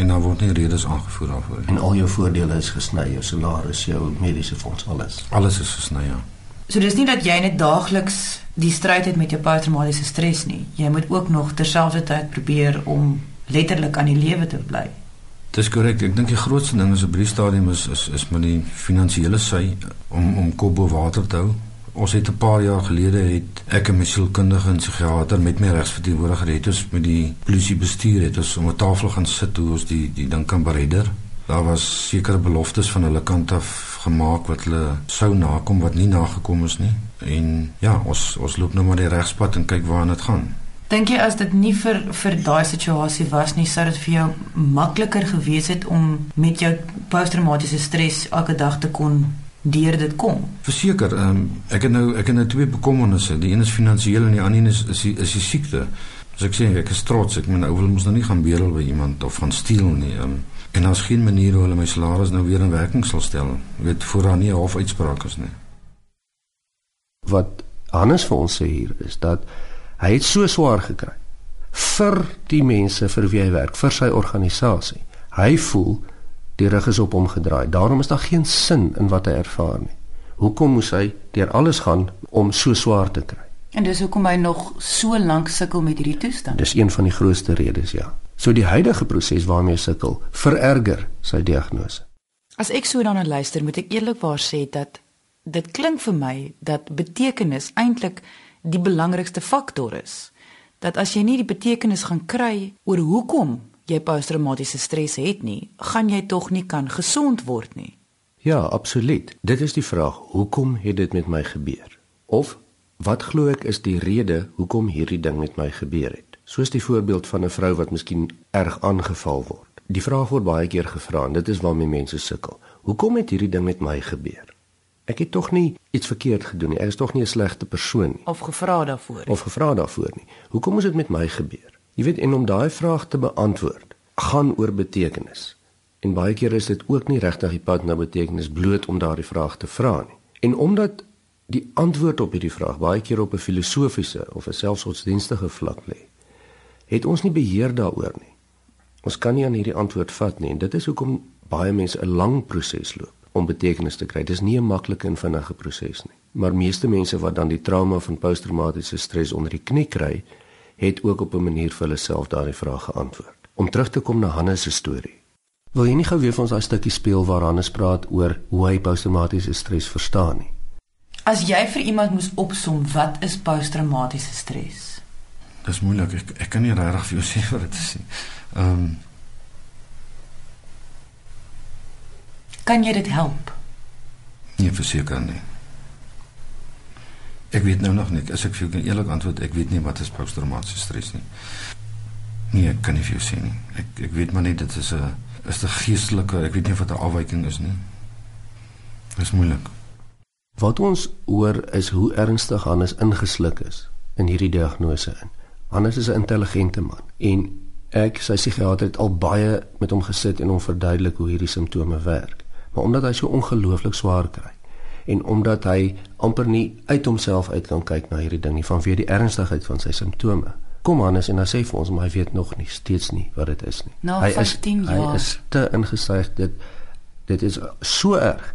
Speaker 3: en daar word nie redes aangevoer daarvoor
Speaker 2: en al jou voordele is gesny jou salaris jou mediese fonds alles?
Speaker 3: Alles is gesny ja.
Speaker 1: So dis nie dat jy net daagliks die stryd het met jou posttraumatiese stres nie. Jy moet ook nog terselfdertyd probeer om letterlik aan die lewe te bly
Speaker 3: Dis korrek. Ek dink die grootste ding is op hierdie stadium is is is met die finansiële sy om om kop bo water te hou. Ons het 'n paar jaar gelede het ek 'n sielkundige en psigiater met my regsverteenwoordiger het ons met die polisie bestuur het ons om 'n tafel gaan sit hoe ons die die ding kan beredder. Daar was sekere beloftes van hulle kant af gemaak wat hulle sou nakom wat nie nagekom is nie. En ja, ons ons loop nou maar die regspad en kyk waar dit gaan.
Speaker 1: Dink jy as dit nie vir vir daai situasie was nie, sou dit vir jou makliker gewees het om met jou posttraumatiese stres elke dag te kon deur dit kom.
Speaker 3: Verseker, um, ek het nou ek het nou twee bekommernisse. Die een is finansiëel en die ander is is die, is die siekte. As ek sê ek is trots, ek meen ou wil mos nou nie gaan bedel by iemand of gaan steel nie. Um, en daar's geen manier hoe hulle my salaris nou weer in werking sal stel. Jy weet voor daar nie 'n hofuitspraak is nie.
Speaker 2: Wat Hannes vir ons sê hier is dat hy het so swaar gekry vir die mense vir wie hy werk, vir sy organisasie. Hy voel die rug is op hom gedraai. Daarom is daar geen sin in wat hy ervaar nie. Hoekom moes hy deur alles gaan om so swaar te kry?
Speaker 1: En dis hoekom hy nog so lank sukkel met hierdie toestand.
Speaker 2: Dis een van die grootste redes, ja. So die huidige proses waarmee hy sukkel, vererger sy diagnose.
Speaker 1: As ek so daarna luister, moet ek eerlikwaar sê dat dit klink vir my dat betekenis eintlik die belangrikste faktor is. Dat as jy nie die betekenis gaan kry oor hoekom jy posttraumatiese stres het nie, gaan jy tog nie kan gesond word nie.
Speaker 2: Ja, absoluut. Dit is die vraag, hoekom het dit met my gebeur? Of wat glo ek is die rede hoekom hierdie ding met my gebeur het? Soos die voorbeeld van 'n vrou wat miskien erg aangeval word. Die vraag word baie keer gevra en dit is waarmee mense sukkel. Hoekom het hierdie ding met my gebeur? Ek het tog nie iets verkeerd gedoen nie. Ek is tog nie 'n slegte persoon nie.
Speaker 1: Of gevra daarvoor nie.
Speaker 2: Of gevra daarvoor nie. Hoekom is dit met my gebeur? Jy weet en om daai vraag te beantwoord, gaan oor betekenis. En baie keer is dit ook nie regtig die pad na betekenis bloot om daardie vraag te vra nie. En omdat die antwoord op hierdie vraag baie keer op 'n filosofiese of 'n selfsgodsdienstige vlak lê, het ons nie beheer daaroor nie. Ons kan nie aan hierdie antwoord vat nie en dit is hoekom baie mense 'n lang proses loop om betekenis te kry. Dis nie 'n maklike en vinnige proses nie. Maar meeste mense wat dan die trauma van posttraumatiese stres onder die knie kry, het ook op 'n manier vir hulle self daardie vraag geantwoord. Om terug te kom na Hannes se storie. Wil jy nie gou weer vir ons daai stukkie speel waar Hannes praat oor hoe hy posttraumatiese stres verstaan nie?
Speaker 1: As jy vir iemand moes opsom wat is posttraumatiese stres?
Speaker 3: Dis moeilik. Ek ek kan nie regtig vir jou sê wat dit is nie. Ehm um,
Speaker 1: Kan jy dit help?
Speaker 3: Nee, verseker nie. Ek weet nou nog nie. As ek vir jou eerlik antwoord, ek weet nie wat is posttraumatiese stres nie. Nee, ek kan nie vir jou sê nie. Ek ek weet maar net dit is 'n is 'n geestelike, ek weet nie wat 'n afwyking is nie. Dit is moeilik.
Speaker 2: Wat ons hoor is hoe ernstig Hannes ingesluk is in hierdie diagnose in. Hannes is 'n intelligente man en ek sy psigiater het al baie met hom gesit en hom verduidelik hoe hierdie simptome werk maar omdat hy so ongelooflik swaar kry en omdat hy amper nie uit homself uit kan kyk na hierdie ding nie vanweë die ernstigheid van sy simptome. Kom Hannes en hy sê vir ons maar hy weet nog nie steeds nie wat dit is nie.
Speaker 1: Na
Speaker 2: hy
Speaker 1: 15
Speaker 2: is,
Speaker 1: jaar.
Speaker 2: Hy is te ingesuig dit dit is so erg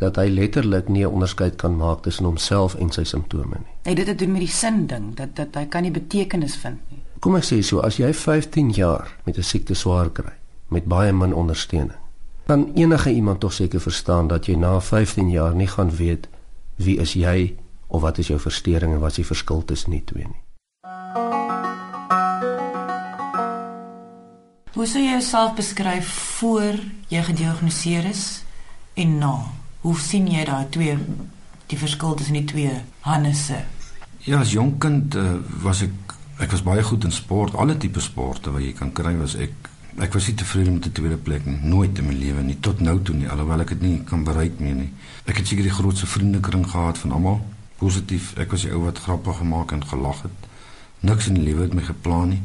Speaker 2: dat hy letterlik nie 'n onderskeid kan maak tussen homself en sy simptome nie.
Speaker 1: Hy dit het doen met die sin ding dat dat hy kan nie betekenis vind nie.
Speaker 2: Kom ek sê so as jy 15 jaar met 'n siekte swaar kry met baie min ondersteuning kan enige iemand tog seker verstaan dat jy na 15 jaar nie gaan weet wie is jy of wat is jou verstoring en wat is die verskil tussen die twee nie.
Speaker 1: Hoe sou jy jouself beskryf voor jy gediagnoseer is en na? Hoe sien jy daai twee die verskil tussen die twee Hannesse?
Speaker 3: Ja, as jong kind uh, was ek ek was baie goed in sport, alle tipe sporte wat jy kan kry was ek ek was nie tevrede met die tweede plek nie, nooit in my lewe nie tot nou toe nie, alhoewel ek dit nie kan bereik nie nie. Ek het seker die grootste vriendekring gehad van almal, positief. Ek was die ou wat grappe gemaak en gelag het. Niks in die lewe het my geplan nie.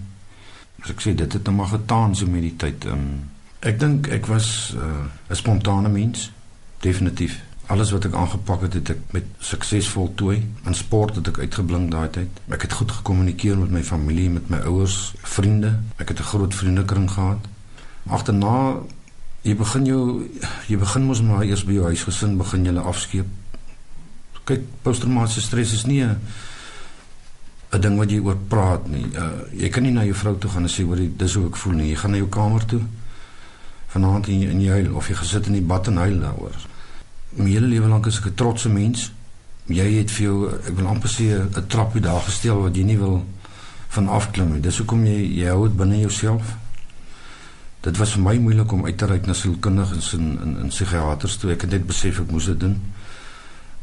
Speaker 3: As ek sê dit het net maar getaan so met die tyd. Um, ek dink ek was uh, 'n spontane mens, definitief. Alles wat ek aangepak het, het ek met sukses voltooi. In sport het ek uitgeblink daai tyd. Ek het goed gekommunikeer met my familie, met my ouers, vriende. Ek het 'n groot vriendekring gehad. Agterna jy begin jou jy begin mos maar eers by jou huisgesin begin jy afskeep. Kyk, posttraumatiese stres is nie 'n 'n ding wat jy oor praat nie. Uh, jy kan nie na jou vrou toe gaan en sê hoor dis hoe ek voel nie. Jy gaan na jou kamer toe vanaand in in jou huil of jy gesit in die bad en huil daaroor my hele lewe lank ek 'n trotse mens. Jy het vir jou ek wil amper sê 'n trappie daar gestel wat jy nie wil van afklim nie. Dis hoekom jy jy hou dit binne jouself. Dit was vir my moeilik om uit te reik na sielkundiges en in in psigiaters toe. Ek het net besef ek moes dit doen.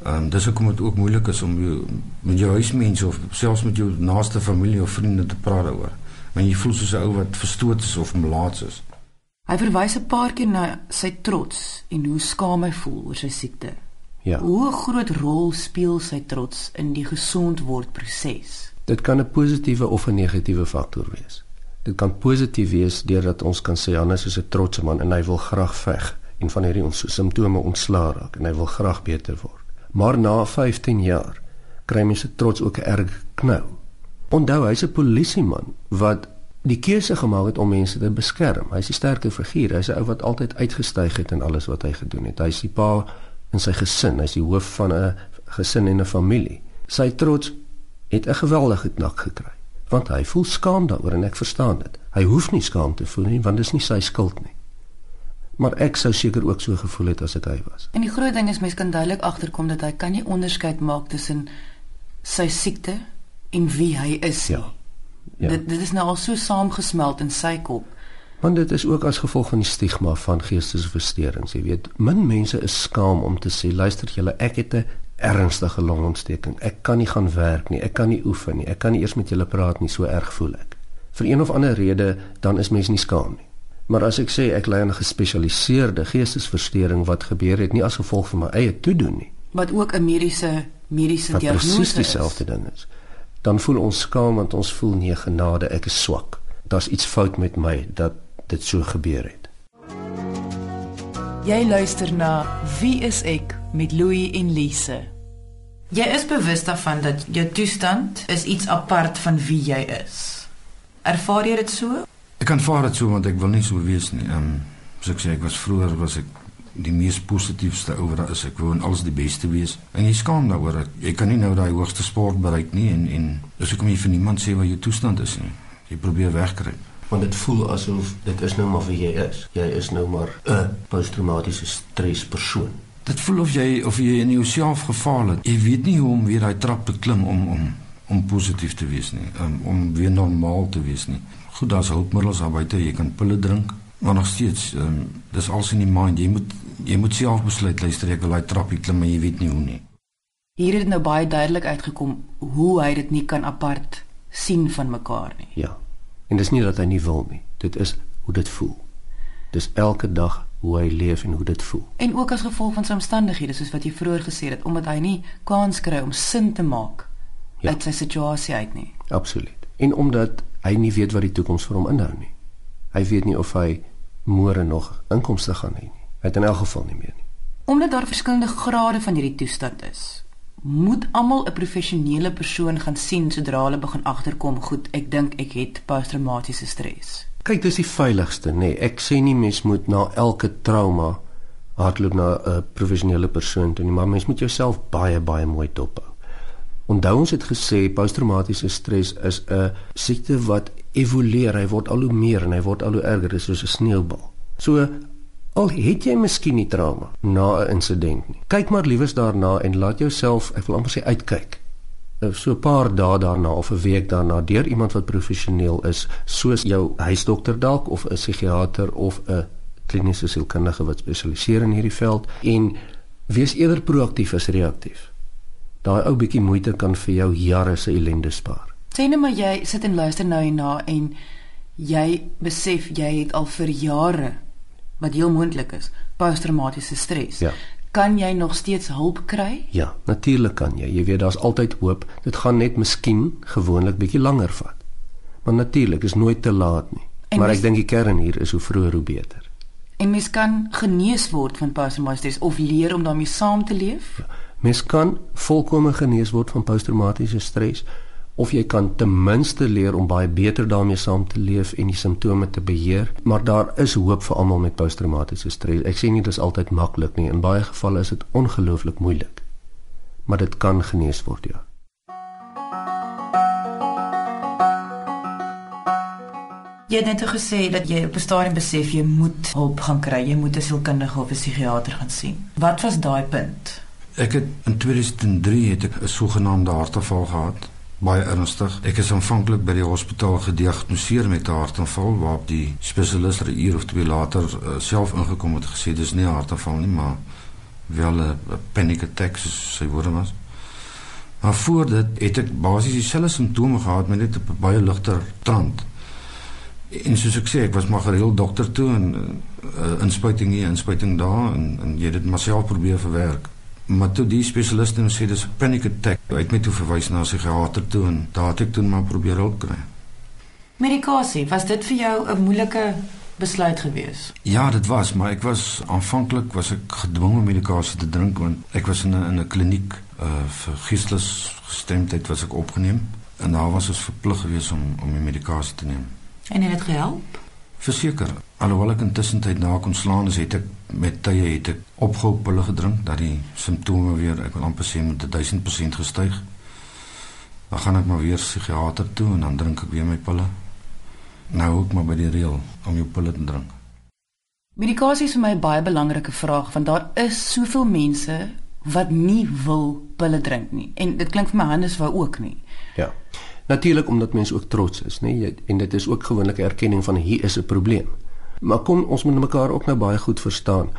Speaker 3: Ehm um, dis hoekom dit ook moeilik is om jou, met jou huismense of selfs met jou naaste familie of vriende te praat daaroor. Want jy voel soos 'n ou wat verstoot is of melaats is.
Speaker 1: Hy verwys 'n paar keer na sy trots en hoe skaam hy voel oor sy siekte.
Speaker 2: Ja.
Speaker 1: Hoe groot rol speel sy trots in die gesond word proses?
Speaker 2: Dit kan 'n positiewe of 'n negatiewe faktor wees. Dit kan positief wees deurdat ons kan sê Hannes is 'n trotse man en hy wil graag veg en van hierdie ons simptome ontslaa raak en hy wil graag beter word. Maar na 15 jaar kry mense trots ook 'n erg knou. Onthou hy's 'n polisieman wat die keuse gemaak het om mense te beskerm. Hy's 'n sterker figuur. Hy's 'n ou wat altyd uitgestyg het in alles wat hy gedoen het. Hy's die pa in sy gesin. Hy's die hoof van 'n gesin en 'n familie. Sy trots het 'n geweldige knak gekry, want hy voel skaam daaroor en ek verstaan dit. Hy hoef nie skaam te voel nie, want dit is nie sy skuld nie. Maar ek sou seker ook so gevoel het as ek hy was.
Speaker 1: En die groot ding is mens kan duidelik agterkom dat hy kan nie onderskeid maak tussen sy siekte en wie hy is nie.
Speaker 2: Ja. Ja.
Speaker 1: Dit dit is nou al so saamgesmelt in sy kop.
Speaker 2: Want dit is ook as gevolg van die stigma van geestesversteurings, jy weet. Min mense is skaam om te sê, luister julle, ek het 'n ernstige longontsteking. Ek kan nie gaan werk nie, ek kan nie oefen nie, ek kan nie eers met julle praat nie, so erg voel ek. Vir een of ander rede dan is mense nie skaam nie. Maar as ek sê ek ly aan 'n gespesialiseerde geestesversteuring wat gebeur het nie as gevolg van my eie toedoen nie,
Speaker 1: Wat ook 'n mediese mediese
Speaker 2: wat
Speaker 1: diagnose
Speaker 2: presies
Speaker 1: is.
Speaker 2: dieselfde ding is, dan voel ons skaam want ons voel nee genade, ek is swak. Daar's iets fout met my dat dit so gebeur het.
Speaker 1: Jy luister na Wie is ek met Louie en Lise. Jy is bewus daarvan dat jou toestand is iets apart van wie jy is. Ervaar jy dit so?
Speaker 3: Ek kan vaar dit so want ek wil nie so wees nie. Ehm um, soos ek sê ek was vroeër was ek die mees positiefste ou wat daar is. Ek wou en alles die beste wees. En jy skaam daaroor. Jy kan nie nou daai hoogste sport bereik nie en en dis hoekom jy vir niemand sê wat jou toestand is nie. Jy probeer wegkry.
Speaker 2: Want dit voel asof dit is nou maar wie jy is. Jy is nou maar 'n posttraumatiese stres persoon.
Speaker 3: Dit voel of jy of jy in jouself gefaal het. Jy weet nie hoe om weer daai trap te klim om om om positief te wees nie, om, om weer normaal te wees nie. Goed, daar's hulpmiddels daar buite. Jy kan pille drink, maar nog steeds, um, dis alles in die mind. Jy moet jy moet self besluit, luister, ek wil daai trappie klim, maar jy weet nie hoe nie.
Speaker 1: Hier het nou baie duidelik uitgekom hoe hy dit nie kan apart sien van mekaar nie.
Speaker 2: Ja. En dis nie dat hy nie wil nie. Dit is hoe dit voel. Dis elke dag hoe hy leef en hoe dit voel.
Speaker 1: En ook as gevolg van sy omstandighede, soos wat jy vroeër gesê het, omdat hy nie kans kry om sin te maak ja. uit sy situasie uit nie.
Speaker 2: Absoluut. En omdat hy nie weet wat die toekoms vir hom inhou nie. Hy weet nie of hy môre nog inkomste gaan hê nie. Hy het in elk geval nie meer nie.
Speaker 1: Omdat daar verskillende grade van hierdie toestand is, moet almal 'n professionele persoon gaan sien sodra hulle begin agterkom, goed, ek dink ek het posttraumatiese stres.
Speaker 2: Kyk, dis die veiligigste, nê. Nee. Ek sê nie mens moet na elke trauma hardloop na 'n professionele persoon toe nie, maar mens moet jouself baie baie mooi dophou. Onthou ons het gesê posttraumatiese stres is 'n siekte wat evolueer. Hy word al hoe meer en hy word al hoe erger, dis soos 'n sneeubal. So al het jy miskien nie trauma na 'n insident nie. Kyk maar liewes daarna en laat jouself, ek wil amper sê uitkyk. Eh, so 'n paar dae daarna of 'n week daarna deur iemand wat professioneel is, soos jou huisdokter dalk of 'n psigiater of 'n kliniese sielkundige wat spesialiseer in hierdie veld en wees eerder proaktief as reaktief daai ou bietjie moeite kan vir jou jare se ellende spaar.
Speaker 1: Sê net maar jy sit en luister nou hierna en jy besef jy het al vir jare wat heel moontlik is, posttraumatiese stres.
Speaker 2: Ja.
Speaker 1: Kan jy nog steeds hulp kry?
Speaker 2: Ja, natuurlik kan jy. Jy weet daar's altyd hoop. Dit gaan net miskien gewoonlik bietjie langer vat. Maar natuurlik is nooit te laat nie. En maar ek dink die kern hier is hoe vroeër hoe beter.
Speaker 1: En mens kan genees word van posttraumatiese stres of leer om daarmee saam te leef?
Speaker 2: Ja. Mens kan volkome genees word van posttraumatiese stres of jy kan ten minste leer om baie beter daarmee saam te leef en die simptome te beheer, maar daar is hoop vir almal met posttraumatiese stres. Ek sê nie dit is altyd maklik nie, in baie gevalle is dit ongelooflik moeilik. Maar dit kan genees word, ja.
Speaker 1: Jy het net gesê dat jy op 'n stadium besef jy moet hulp gaan kry, jy moet 'n sielkundige of 'n psigiatër gaan sien. Wat was daai punt?
Speaker 3: Ek het in 2003 het ek 'n sogenaamde hartaanval gehad, baie ernstig. Ek is aanvanklik by die hospitaal gediagnoseer met 'n hartaanval waarop die spesialis 'n uur of twee later uh, self ingekom het gesê dis nie 'n hartaanval nie, maar wel 'n panic attack soos sy woorde was. Maar voor dit het ek basies dieselfde simptome gehad, maar net 'n baie ligter trant. En soos ek sê, ek was maar gereeld dokter toe en uh, inspuiting hier, inspuiting daar en, en jy het dit maar self probeer verwerk. Maar toe die spesialiste nou sê dis 'n panic attack, het my toe verwys na 'n psigiater toe en daar het ek toe maar probeer hulp kry.
Speaker 1: Medikasie, was dit vir jou 'n moeilike besluit gewees?
Speaker 3: Ja, dit was, maar ek was aanvanklik was ek gedwonge om medikasie te drink want ek was in 'n in 'n kliniek uh vir geestelis gestemdheid was ek opgeneem en daar was ons verplig gewees om om die medikasie te neem.
Speaker 1: En het dit gehelp?
Speaker 3: Verseker, alhoewel ek intussen tyd na kon slaan, is het ek met tye het ek opgehou pille gedrink dat die simptome weer ek wil amper sê met 1000% gestyg. Dan gaan ek maar weer psigiater toe en dan drink ek weer my pille. Nou ook maar by die reël om jou pille te drink.
Speaker 1: Medikasie is vir my 'n baie belangrike vraag want daar is soveel mense wat nie wil pille drink nie en dit klink vir my Hannes wou ook nie.
Speaker 2: Ja. Natuurlik omdat mense ook trots is, nê? Nee? En dit is ook gewoonlik 'n erkenning van hier is 'n probleem. Maar kom ons moet mekaar ook nou baie goed verstaan.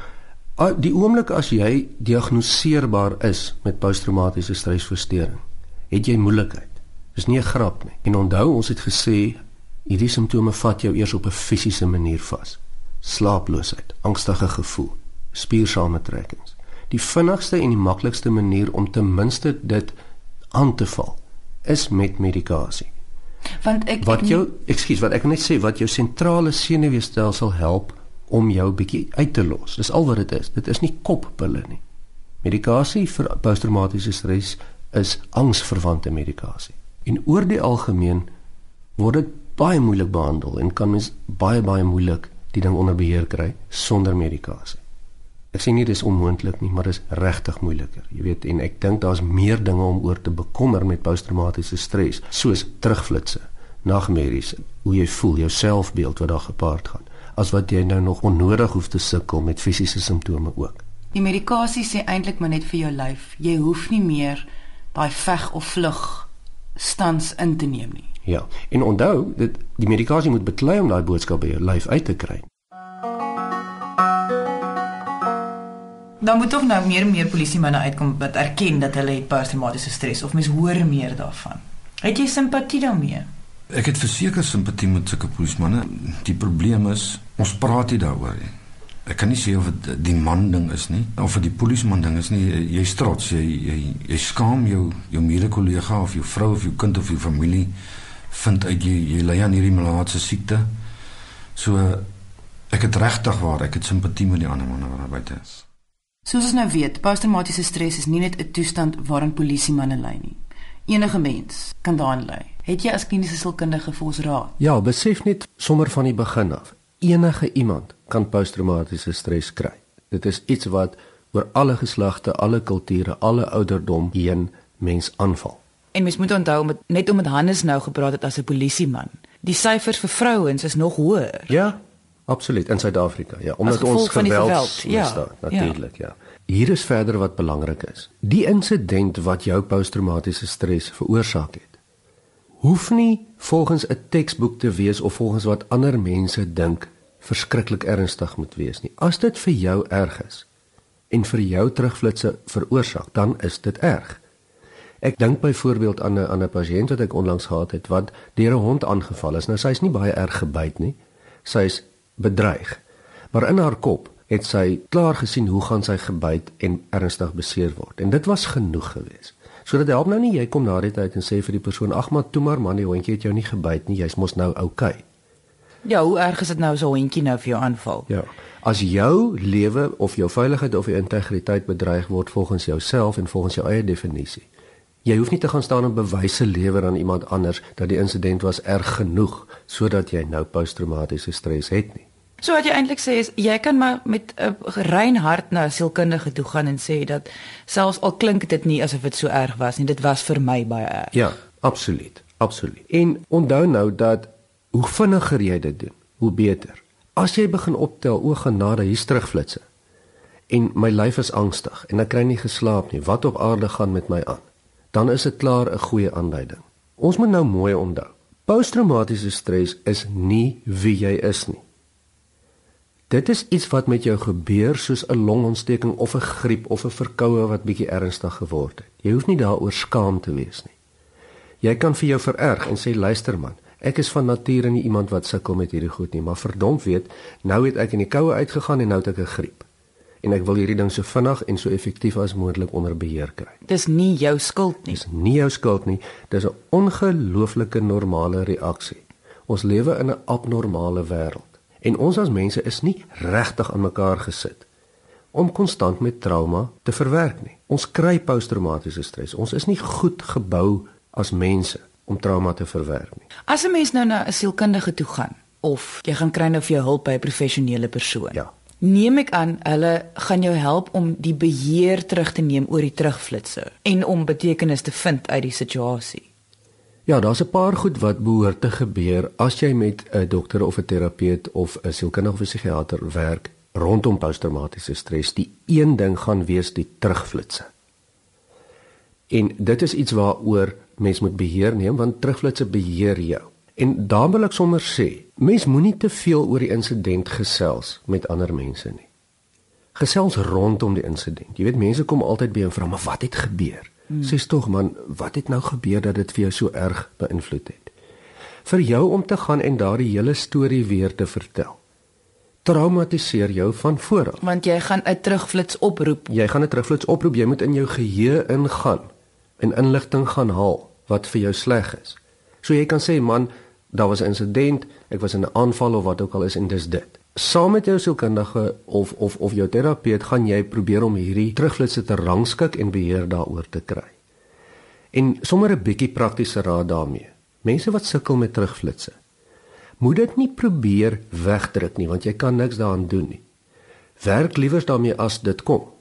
Speaker 2: Die oomblik as jy diagnoseerbaar is met posttraumatiese stresversteuring, het jy moeilikheid. Dis nie 'n grap nie. En onthou ons het gesê hierdie simptome vat jou eers op 'n fisiese manier vas. Slaaploosheid, angstige gevoel, spiersamentrekkings. Die vinnigste en die maklikste manier om ten minste dit aan te val is met medikasie.
Speaker 1: Want ek
Speaker 2: wat jou, ekskuus, wat ek net sê wat jou sentrale senuweestelsel help om jou bietjie uit te los. Dis al wat dit is. Dit is nie koppille nie. Medikasie vir posttraumatiese stres is angsverwante medikasie. En oor die algemeen word dit baie moeilik behandel en kan mens baie baie moeilik die ding onder beheer kry sonder medikasie. Ek sê nie dis onmoontlik nie, maar dis regtig moeiliker. Jy weet, en ek dink daar's meer dinge om oor te bekommer met posttraumatiese stres, soos terugflitsse, nagmerries, hoe jy voel, jou selfbeeld wat daar gepaard gaan, as wat jy nou nog onnodig hoef te sukkel met fisiese simptome ook.
Speaker 1: Die medikasie sê eintlik maar net vir jou lyf, jy hoef nie meer daai veg of vlug stans in te neem nie.
Speaker 2: Ja, en onthou, dit die medikasie moet beklei om daai boodskap by jou lyf uit te kry.
Speaker 1: Dan moet tog nou meer en meer polisiemanne uitkom wat erken dat hulle het posttraumatiese stres of mens hoor meer daarvan. Het jy simpatie daarmee?
Speaker 3: Ek het verseker simpatie met sulke polismanne. Die probleem is ons praat nie daaroor nie. Ek kan nie sê of dit die man ding is nie of dit die polisman ding is nie. Jy trots, jy jy jy skaam jou jou mede-kollega of jou vrou of jou kind of jou familie vind uit jy jy ly aan hierdie malaatse siekte. So ek het regtig waar ek het simpatie met die ander manne wat daar buite is.
Speaker 1: Soos ons nou weet, posttraumatiese stres is nie net 'n toestand waaraan polisiemanne ly nie. Enige mens kan daaraan ly. Het jy as kliniese sielkundige vir ons raad?
Speaker 2: Ja, besef net sommer van die begin af. Enige iemand kan posttraumatiese stres kry. Dit is iets wat oor alle geslagte, alle kulture, alle ouderdom heen mens aanval.
Speaker 1: En mens moet onthou met net om met Hannes nou gepraat het as 'n polisieman. Die syfers vir vrouens is nog hoër.
Speaker 2: Ja, absoluut in Suid-Afrika. Ja, omdat ons geweld, geweld ja, staat natuurlik, ja. ja. Hier is verder wat belangrik is. Die insident wat jou posttraumatiese stres veroorsaak het, hoef nie volgens 'n teksboek te wees of volgens wat ander mense dink verskriklik ernstig moet wees nie. As dit vir jou erg is en vir jou terugflitsse veroorsaak, dan is dit erg. Ek dink byvoorbeeld aan 'n aan 'n pasiënt wat ek onlangs gehad het wat deur 'n hond aangeval is. Nou sy is nie baie erg gebyt nie. Sy is bedreig. Maar in haar kop het sy klaar gesien hoe gaan sy gebyt en ernstig beseer word. En dit was genoeg geweest. So dit help nou nie jy kom na die tyd en sê vir die persoon: "Ag maar toe maar man, die hondjie het jou nie gebyt nie. Jy's mos nou oukei." Okay.
Speaker 1: Ja, hoe erg is dit nou so 'n hondjie nou vir jou aanval?
Speaker 2: Ja. As jou lewe of jou veiligheid of jou integriteit bedreig word volgens jouself en volgens jou eie definisie, Jy hoef nie te gaan staan en bewyse lewer aan iemand anders dat die insident was erg genoeg sodat jy nou posttraumatiese stres het nie.
Speaker 1: So wat jy eintlik sê is jy kan maar met 'n rein hart na 'n sielkundige toe gaan en sê dat selfs al klink dit nie asof dit so erg was nie, dit was vir my baie erg.
Speaker 2: Ja, absoluut, absoluut. En onthou nou dat hoe vinniger jy dit doen, hoe beter. As jy begin optel o genade hier terugflitsse en my lyf is angstig en ek kry nie geslaap nie, wat op aarde gaan met my aan? dan is dit klaar 'n goeie aanduiding. Ons moet nou mooi onthou. Posttraumatiese stres is nie wie jy is nie. Dit is iets wat met jou gebeur soos 'n longontsteking of 'n griep of 'n verkoue wat bietjie ernstig geword het. Jy hoef nie daaroor skaam te wees nie. Jy kan vir jou vererg en sê luister man, ek is van nature nie iemand wat sukkel met hierdie goed nie, maar verdomp weet, nou het ek in die koue uitgegaan en nou het ek 'n griep en ek wil hierdie ding so vinnig en so effektief as moontlik onder beheer kry.
Speaker 1: Dis nie jou skuld nie.
Speaker 2: Dis nie jou skuld nie. Dis 'n ongelooflike normale reaksie. Ons lewe in 'n abnormale wêreld en ons as mense is nie regtig aan mekaar gesit om konstant met trauma te verwerk nie. Ons kry posttraumatiese stres. Ons is nie goed gebou as mense om trauma te verwerk nie.
Speaker 1: As 'n mens nou na 'n sielkundige toe gaan of jy gaan kry nou vir jou hulp by 'n professionele persoon.
Speaker 2: Ja
Speaker 1: Neem ek aan hulle gaan jou help om die beheer terug te neem oor die terugflitsse en om betekenis te vind uit die situasie.
Speaker 2: Ja, daar's 'n paar goed wat behoort te gebeur as jy met 'n dokter of 'n terapeut of 'n sielkundige of 'n psigiater werk rondom posttraumatiese stres. Die een ding gaan wees die terugflitsse. En dit is iets waaroor mens moet beheer neem want terugflitsse beheer jou. En daar wil ek sommer sê, mens moenie te veel oor die insident gesels met ander mense nie. Gesels rondom die insident. Jy weet mense kom altyd by en vra, "Maar wat het gebeur?" Hmm. Sês tog man, wat het nou gebeur dat dit vir jou so erg beïnvloed het? Vir jou om te gaan en daardie hele storie weer te vertel. Traumatiseer jou van voor af.
Speaker 1: Want jy gaan 'n terugflits oproep.
Speaker 2: Jy gaan 'n terugflits oproep. Jy moet in jou geheue ingaan en inligting gaan haal wat vir jou sleg is. So jy kan sê man, daar was 'n insident, ek was in 'n aanval of wat ook al is en dis dit. Saam met jou sielkundige of of of jou terapeut gaan jy probeer om hierdie terugflitsse te rangskik en beheer daaroor te kry. En sommer 'n bietjie praktiese raad daarmee. Mense wat sukkel met terugflitsse, moet dit nie probeer wegdruk nie want jy kan niks daaraan doen nie. Werk liewer daarmee as dit kom.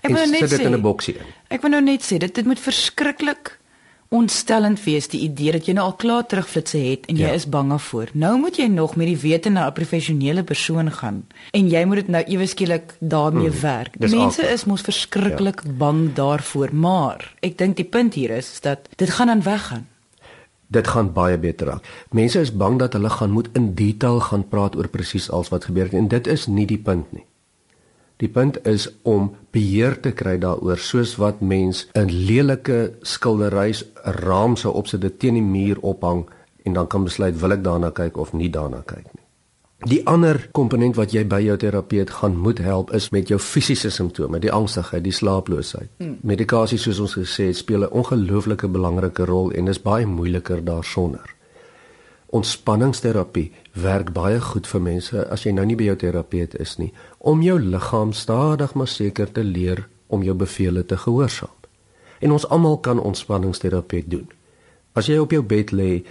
Speaker 1: Ek wil nou net
Speaker 2: sit dit
Speaker 1: sê
Speaker 2: in 'n boksie in.
Speaker 1: Ek wil nou net sê dit dit moet verskriklik ontstellend wees die idee dat jy nou al klaar terugflitsse het en jy
Speaker 2: Ja.
Speaker 1: is bang daarvoor. Nou moet jy nog met die wete na 'n professionele persoon gaan en jy moet dit nou ewe skielik daarmee
Speaker 2: Mm,
Speaker 1: werk. Mense
Speaker 2: akelig.
Speaker 1: is mos verskriklik ja. bang daarvoor, maar ek dink die punt hier is, is dat dit gaan dan weggaan.
Speaker 2: Dit gaan baie beter raak. Mense is bang dat hulle gaan moet in detail gaan praat oor presies alles wat gebeur het en dit is nie die punt nie. Die punt is om beheer te kry daaroor soos wat mens 'n lelike skildery 'n raam sou opsit dit teen die muur ophang en dan kan besluit wil ek daarna kyk of nie daarna kyk nie. Die ander komponent wat jy by jou terapeut gaan moet help is met jou fisiese simptome, die angstigheid, die slaaploosheid. Hmm. Medikasie soos ons gesê het, speel 'n ongelooflike belangrike rol en is baie moeiliker daarsonder. Ontspanningsterapie werk baie goed vir mense as jy nou nie by jou terapeut is nie, om jou liggaam stadig maar seker te leer om jou bevele te gehoorsaam. En ons almal kan ontspanningsterapie doen. As jy op jou bed lê,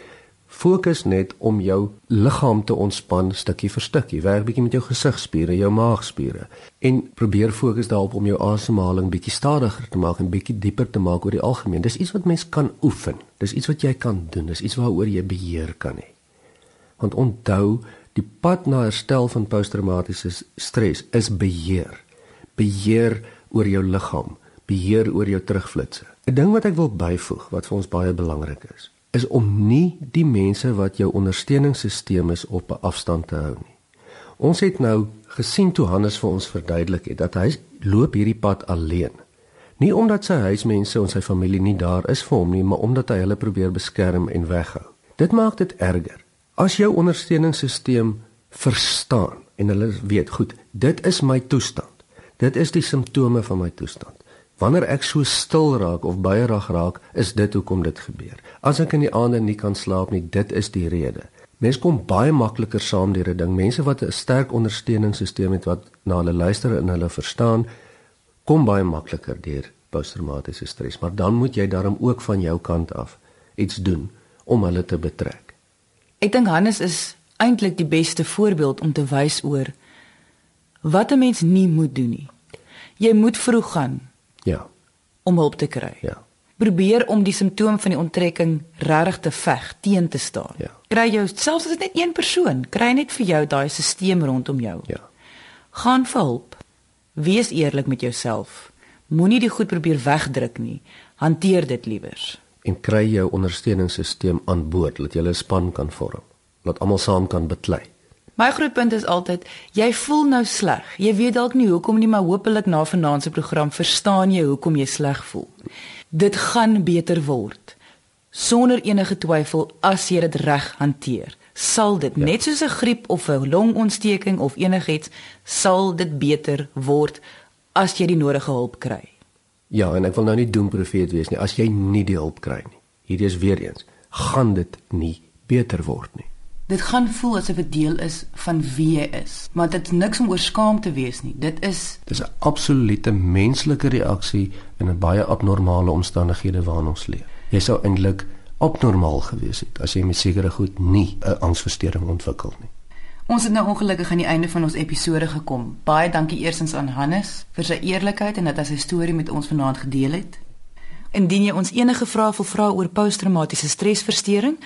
Speaker 2: fokus net om jou liggaam te ontspan stukkie vir stukkie. Werk bietjie met jou gesigspiere, jou maagspiere en probeer fokus daarop om jou asemhaling bietjie stadiger te maak en bietjie dieper te maak oor die algemeen. Dis iets wat mens kan oefen. Dis iets wat jy kan doen. Dis iets waaroor jy beheer kan hê. Want onthou, die pad na herstel van posttraumatiese stres is beheer. Beheer oor jou liggaam, beheer oor jou terugflitsse. 'n Ding wat ek wil byvoeg wat vir ons baie belangrik is, is om nie die mense wat jou ondersteuningssisteem is op 'n afstand te hou nie. Ons het nou gesien toe Hannes vir ons verduidelik het dat hy loop hierdie pad alleen. Nie omdat sy huismense en sy familie nie daar is vir hom nie, maar omdat hy hulle probeer beskerm en weghou. Dit maak dit erger. As jou ondersteuningssisteem verstaan en hulle weet, goed, dit is my toestand. Dit is die simptome van my toestand. Wanneer ek so stil raak of baie rag raak, is dit hoekom dit gebeur. As ek in die aande nie kan slaap nie, dit is die rede. Mense kom baie makliker saam deur 'n ding. Mense wat 'n sterk ondersteuningssisteem het wat na hulle luister en hulle verstaan, kom baie makliker deur posttraumatiese stres, maar dan moet jy daarom ook van jou kant af iets doen om hulle te betrek.
Speaker 1: Ek dink Hannes is eintlik die beste voorbeeld om te wys oor wat 'n mens nie moet doen nie. Jy moet vroeg gaan
Speaker 2: Ja,
Speaker 1: om hulp te kry.
Speaker 2: ja.
Speaker 1: Probeer om die simptoom van die onttrekking regtig te veg, teen te staan.
Speaker 2: Ja.
Speaker 1: Kry jou selfs as dit net een persoon, kry net vir jou daai stelsel rondom jou.
Speaker 2: Ja.
Speaker 1: Gaan vir hulp. Wees eerlik met jouself. Moenie die goed probeer wegdruk nie. Hanteer dit liewers.
Speaker 2: En kry jou ondersteuningssisteem aan boord dat jy 'n span kan vorm, dat almal saam kan beklei.
Speaker 1: My groot punt is altyd, jy voel nou sleg. Jy weet dalk nie hoekom nie, maar hopelik na vanaand se program verstaan jy hoekom jy sleg voel. Dit gaan beter word. Sonder enige twyfel as jy dit reg hanteer, sal dit ja. net soos 'n griep of 'n longontsteking of enigiets, sal dit beter word as jy die nodige hulp kry.
Speaker 2: Ja, en ek wil nou nie doemprofeet wees nie as jy nie die hulp kry nie. Hierdie is weer eens, gaan dit nie beter word nie.
Speaker 1: Dit gaan voel asof dit deel is van wie jy is, maar dit is niks om oor skaam te wees nie. Dit is
Speaker 2: Dis 'n absolute menslike reaksie in 'n baie abnormale omstandighede waarin ons leef. Jy sou eintlik abnormaal gewees het as jy met sekere goed nie 'n angsversteuring ontwikkel nie.
Speaker 1: Ons het nou ongelukkig aan die einde van ons episode gekom. Baie dankie eersins aan Hannes vir sy eerlikheid en dat hy sy storie met ons vanaand gedeel het. Indien jy ons enige vrae wil vra oor posttraumatiese stresversteuring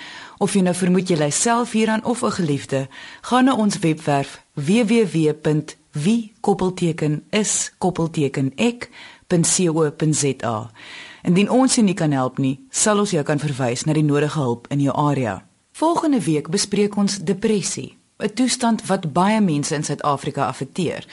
Speaker 1: of jy nou vermoed jy ly self hieraan of 'n geliefde, gaan na ons webwerf www.wie-is-ek.co.za. Indien ons jou nie kan help nie, sal ons jou kan verwys na die nodige hulp in jou area. Volgende week bespreek ons depressie, 'n toestand wat baie mense in Suid-Afrika affekteer.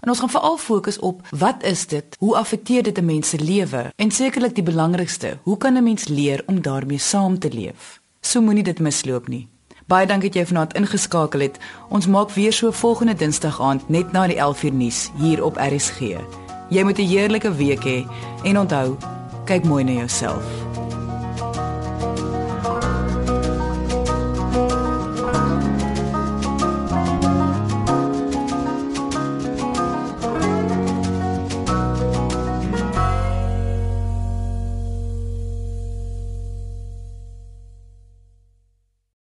Speaker 1: En ons gaan veral fokus op wat is dit? Hoe affekteer dit 'n mens se lewe? En sekerlik die belangrikste, hoe kan 'n mens leer om daarmee saam te leef? So moenie dit misloop nie. Baie dankie dat jy vanaand ingeskakel het. Ons maak weer so volgende Dinsdag aand net na die 11uur nuus hier op RSG. Jy moet 'n heerlike week hê en onthou, kyk mooi na jouself.